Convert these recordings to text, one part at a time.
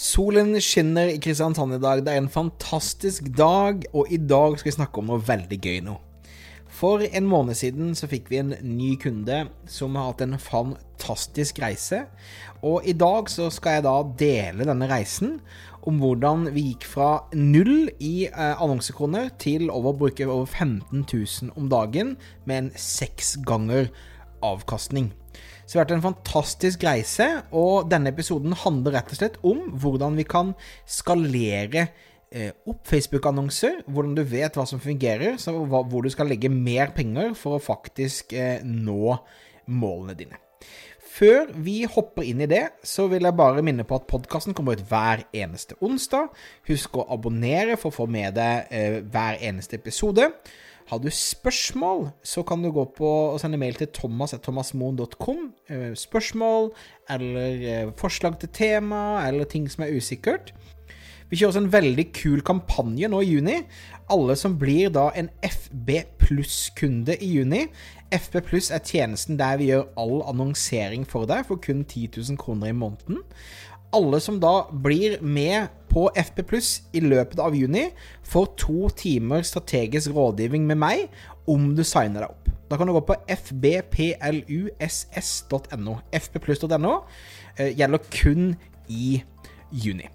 Solen skinner i Kristiansand i dag. Det er en fantastisk dag, og i dag skal vi snakke om noe veldig gøy nå. For en måned siden så fikk vi en ny kunde som har hatt en fantastisk reise. Og i dag så skal jeg da dele denne reisen om hvordan vi gikk fra null i eh, annonsekroner til over å bruke over 15 000 om dagen med en seks ganger avkastning. Så det har vært en fantastisk reise, og denne episoden handler rett og slett om hvordan vi kan skalere eh, opp Facebook-annonser, hvordan du vet hva som fungerer, hvor du skal legge mer penger for å faktisk eh, nå målene dine. Før vi hopper inn i det, så vil jeg bare minne på at podkasten kommer ut hver eneste onsdag. Husk å abonnere for å få med deg eh, hver eneste episode. Har du spørsmål, så kan du gå på og sende mail til thomas.thomasmoen.com. Eh, spørsmål eller eh, forslag til tema eller ting som er usikkert. Vi kjører også en veldig kul kampanje nå i juni. Alle som blir da en FB Pluss-kunde i juni. FB Pluss er tjenesten der vi gjør all annonsering for deg for kun 10 000 kroner i måneden. Alle som da blir med på FP Pluss i løpet av juni for to timer strategisk rådgivning med meg om du signer deg opp. Da kan du gå på fbpluss.no. fbpluss.no eh, gjelder kun i juni.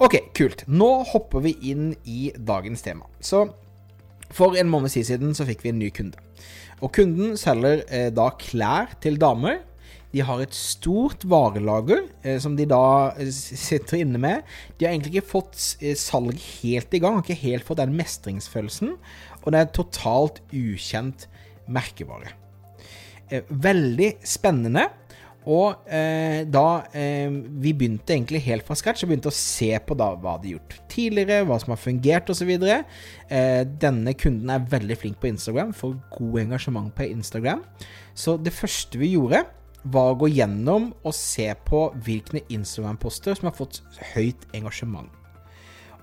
Ok, kult. Nå hopper vi inn i dagens tema. Så for en måned siden så fikk vi en ny kunde. Og kunden selger eh, da klær til damer de har et stort varelager eh, som de da eh, sitter inne med. De har egentlig ikke fått eh, salg helt i gang, har ikke helt fått den mestringsfølelsen. Og det er et totalt ukjent merkevare. Eh, veldig spennende. Og eh, da eh, vi begynte egentlig helt fra scratch og begynte å se på da hva de har gjort tidligere, hva som har fungert osv. Eh, denne kunden er veldig flink på Instagram, får god engasjement på Instagram. Så det første vi gjorde, var å gå gjennom og se på hvilke Instagram-poster som har fått høyt engasjement.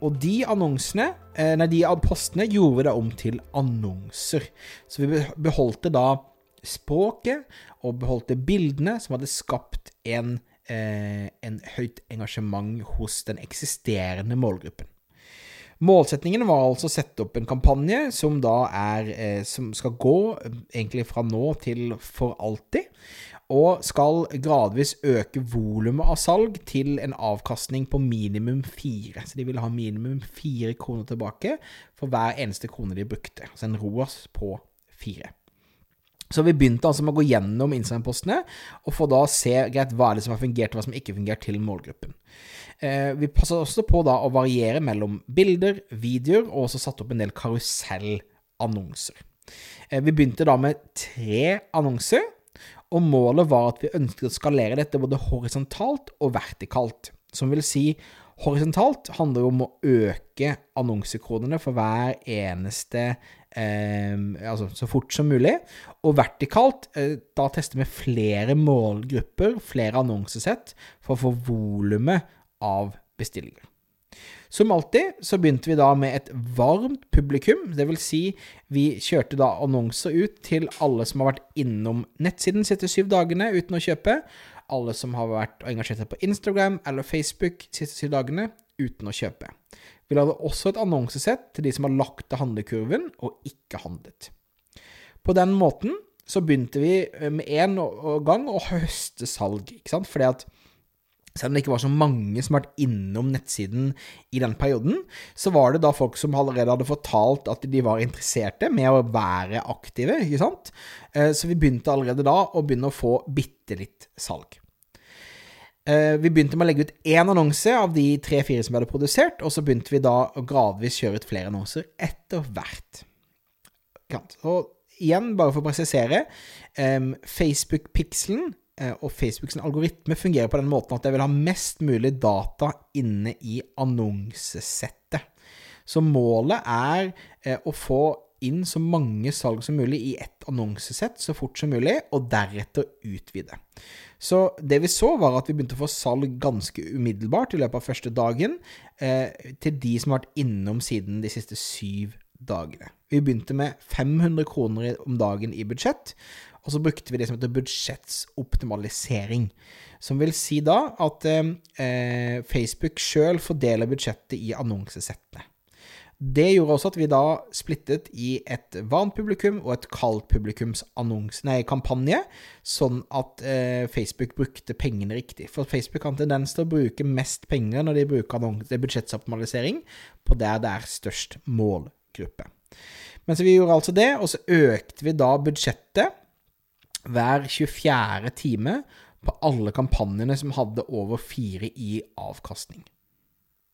Og de annonsene, eh, nei, de postene gjorde da om til annonser. Så vi beholdte da språket og beholdte bildene som hadde skapt en, eh, en høyt engasjement hos den eksisterende målgruppen. Målsetningen var altså å sette opp en kampanje som da er eh, Som skal gå egentlig fra nå til for alltid og skal gradvis øke volumet av salg til en avkastning på minimum fire. Så de vil ha minimum fire kroner tilbake for hver eneste krone de brukte. Så en ROAS på fire. Så vi begynte altså med å gå gjennom Instagram-postene og få da se greit, hva er det som har fungert og hva som ikke har fungert til målgruppen. Eh, vi passet også på da å variere mellom bilder, videoer og også satt opp en del karusellannonser. Eh, vi begynte da med tre annonser og målet var at vi ønsket å skalere dette både horisontalt og vertikalt. Som vil si, horisontalt handler om å øke annonsekronene for hver eneste eh, Altså så fort som mulig. Og vertikalt, eh, da tester vi flere målgrupper, flere annonsesett, for å få volumet av bestillinger. Som alltid så begynte vi da med et varmt publikum, det vil si vi kjørte da annonser ut til alle som har vært innom nettsiden de siste syv dagene uten å kjøpe, alle som har vært engasjert på Instagram eller Facebook siste syv dagene uten å kjøpe. Vi lagde også et annonsesett til de som har lagt til handlekurven og ikke handlet. På den måten så begynte vi med en gang å høste salg, ikke sant, fordi at selv om det ikke var så mange som har vært innom nettsiden i den perioden, så var det da folk som allerede hadde fortalt at de var interesserte med å være aktive, ikke sant? Eh, så vi begynte allerede da å begynne å få bitte litt salg. Eh, vi begynte med å legge ut én annonse av de tre-fire som vi hadde produsert, og så begynte vi da å gradvis kjøre ut flere annonser etter hvert. Og igjen, bare for å presisere, Facebook-pikselen eh, og Facebooks algoritme fungerer på den måten at jeg vil ha mest mulig data inne i annonsesettet. Så målet er eh, å få inn så mange salg som mulig i ett annonsesett så fort som mulig, og deretter utvide. Så det vi så, var at vi begynte å få salg ganske umiddelbart i løpet av første dagen eh, til de som har vært innom siden de siste syv dagene. Vi begynte med 500 kroner om dagen i budsjett, og så brukte vi det som heter budsjettsoptimalisering. Som vil si da at eh, Facebook sjøl fordeler budsjettet i annonsesettene. Det gjorde også at vi da splittet i et varmt publikum og et kaldt publikums nei, kampanje, sånn at eh, Facebook brukte pengene riktig. For Facebook har en tendens til å bruke mest penger når de bruker budsjettsoptimalisering, på der det er størst målgruppe. Men så vi gjorde altså det, og så økte vi da budsjettet hver 24. time på alle kampanjene som hadde over fire i avkastning.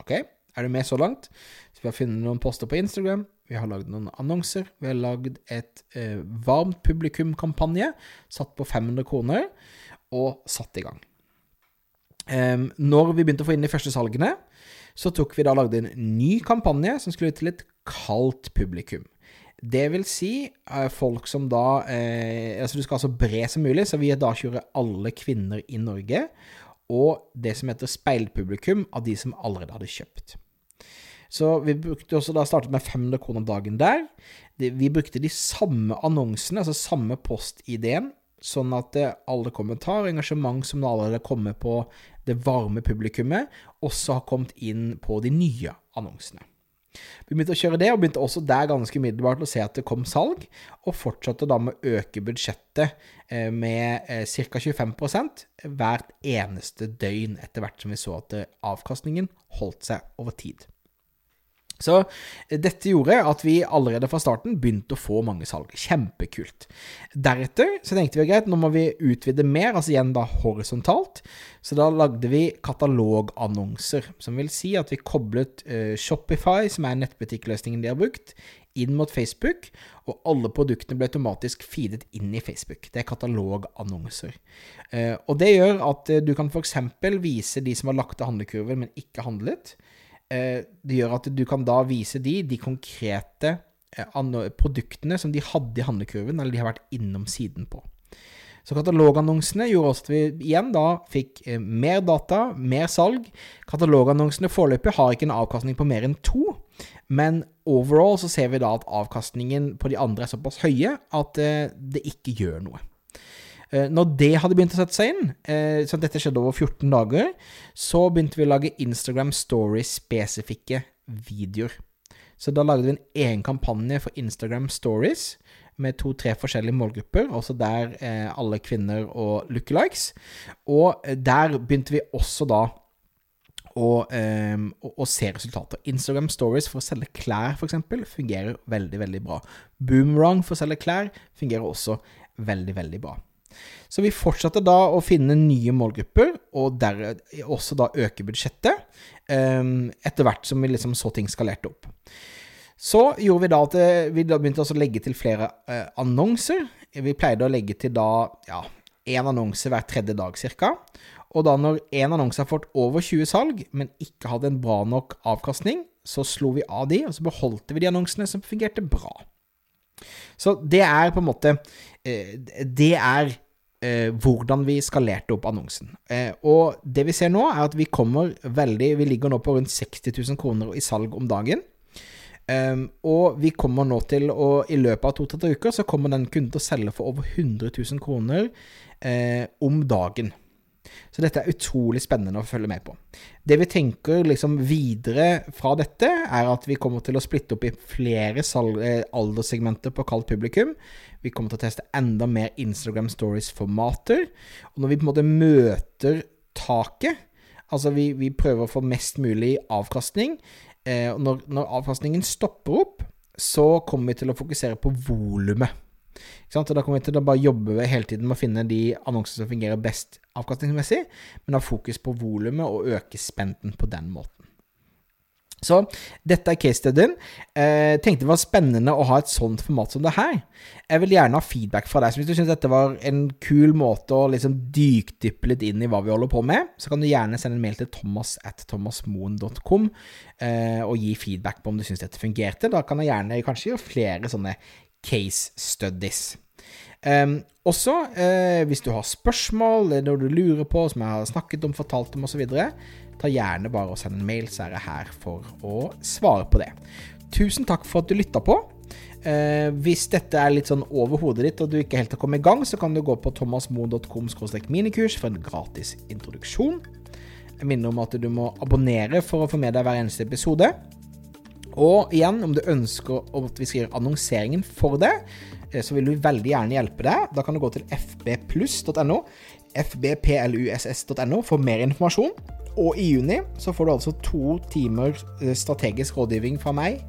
Ok? Er du med så langt? Så vi har funnet noen poster på Instagram, vi har lagd noen annonser, vi har lagd et eh, varmt publikum-kampanje satt på 500 kroner, og satt i gang. Um, når vi begynte å få inn de første salgene, så tok vi da lagde en ny kampanje som skulle ut til et kaldt publikum. Det vil si uh, folk som da eh, Altså du skal ha så bred som mulig, så vi da kjører alle kvinner i Norge. Og det som heter speilpublikum av de som allerede hadde kjøpt. Så vi brukte også da startet med 500 kroner dagen der. Vi brukte de samme annonsene, altså samme post-ID-en, sånn at eh, alle kommentarer og engasjement som allerede kommer på det varme publikummet, også har kommet inn på de nye annonsene. Vi begynte å kjøre det, og begynte også der ganske umiddelbart å se at det kom salg, og fortsatte da med å øke budsjettet eh, med eh, ca. 25% hvert eneste døgn etter hvert som vi så at avkastningen holdt seg over tid. Så dette gjorde at vi allerede fra starten begynte å få mange salg. Kjempekult. Deretter så tenkte vi greit, nå må vi utvide mer, altså igjen da horisontalt. Så da lagde vi katalogannonser, som vil si at vi koblet uh, Shopify, som er nettbutikkløsningen de har brukt, inn mot Facebook, og alle produktene ble automatisk feedet inn i Facebook. Det er katalogannonser. Uh, og det gjør at uh, du kan f.eks. vise de som har lagt til handlekurven, men ikke handlet. Eh, det gjør at du kan da vise de de konkrete eh, produktene som de hadde i handlekurven, eller de har vært innom siden på. Så katalogannonsene gjorde også at vi igjen da fikk eh, mer data, mer salg. Katalogannonsene foreløpig har ikke en avkastning på mer enn to, men overall så ser vi da at avkastningen på de andre er såpass høye at det ikke gjør noe. Eh, når det hadde begynt å sette seg inn, eh, så dette skjedde over 14 dager, så begynte vi å lage Instagram Stories-spesifikke videoer. Så da lagde vi en egen kampanje for Instagram Stories med to-tre forskjellige målgrupper, også der eh, alle kvinner og lookalikes. Og der begynte vi også da å, um, og, og, se resultater. Instagram Stories for å selge klær, f.eks., fungerer veldig, veldig bra. Boomerang for å selge klær fungerer også veldig, veldig bra. Så vi fortsatte da å finne nye målgrupper, og der, også da øke budsjettet, um, etter hvert som vi liksom så ting skalerte opp. Så gjorde vi da at eh, vi da begynte å legge til flere uh, annonser. Vi pleide å legge til da ja, én annonse hver tredje dag ca. Og da når én annonse har fått over 20 salg, men ikke hadde en bra nok avkastning, så slo vi av de, og så beholdte vi de annonsene som fungerte bra. Så det er på en måte eh, Det er eh, hvordan vi skalerte opp annonsen. Eh, og det vi ser nå, er at vi kommer veldig Vi ligger nå på rundt 60 000 kroner i salg om dagen. Um, og vi kommer nå til å I løpet av to-tre uker så kommer den kunden til å selge for over 100 000 kroner eh, om dagen. Så dette er utrolig spennende å følge med på. Det vi tenker liksom videre fra dette, er at vi kommer til å splitte opp i flere eh, alderssegmenter på kaldt publikum. Vi kommer til å teste enda mer Instagram Stories-formater. Og når vi på en måte møter taket, altså vi, vi prøver å få mest mulig avkastning, eh, når, når avkastningen stopper opp, så kommer vi til å fokusere på volumet. Og da kommer vi til å bare jobbe hele tiden med å finne de annonsene som fungerer best avkastningsmessig, men ha fokus på volumet og øke spenten på den måten. Så dette er case-studien. Eh, tenkte det var spennende å ha et sånt format som det her. Jeg vil gjerne ha feedback fra deg. Så hvis du syns dette var en kul måte å liksom dykdyppe litt inn i hva vi holder på med, så kan du gjerne sende en mail til thomas at thomasmoen.com eh, og gi feedback på om du syns dette fungerte. Da kan jeg gjerne kanskje gjøre flere sånne case studies. Um, også, uh, hvis du har spørsmål, eller noe du lurer på, som jeg har snakket om, fortalt om osv., ta gjerne bare og send en mail, så er jeg her for å svare på det. Tusen takk for at du lytta på. Uh, hvis dette er litt sånn over hodet ditt og du ikke helt har kommet i gang, så kan du gå på thomasmoen.com minikurs for en gratis introduksjon. Jeg minner om at du må abonnere for å få med deg hver eneste episode. Og igjen, om du ønsker at vi skal gjøre annonseringen for det, Eh, så vil vi veldig gjerne hjelpe deg. Da kan du gå til fbpluss.no, fbpluss.no, for mer informasjon. Og i juni så får du altså to timer eh, strategisk rådgivning fra meg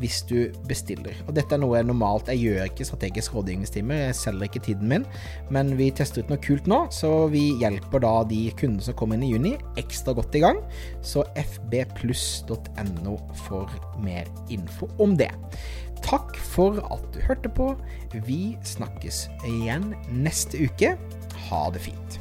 hvis du bestiller. Og dette er noe jeg normalt Jeg gjør ikke strategisk rådgivningstimer, jeg selger ikke tiden min, men vi tester ut noe kult nå, så vi hjelper da de kundene som kommer inn i juni, ekstra godt i gang. Så fbpluss.no for mer info om det. Takk for at du hørte på. Vi snakkes igjen neste uke. Ha det fint.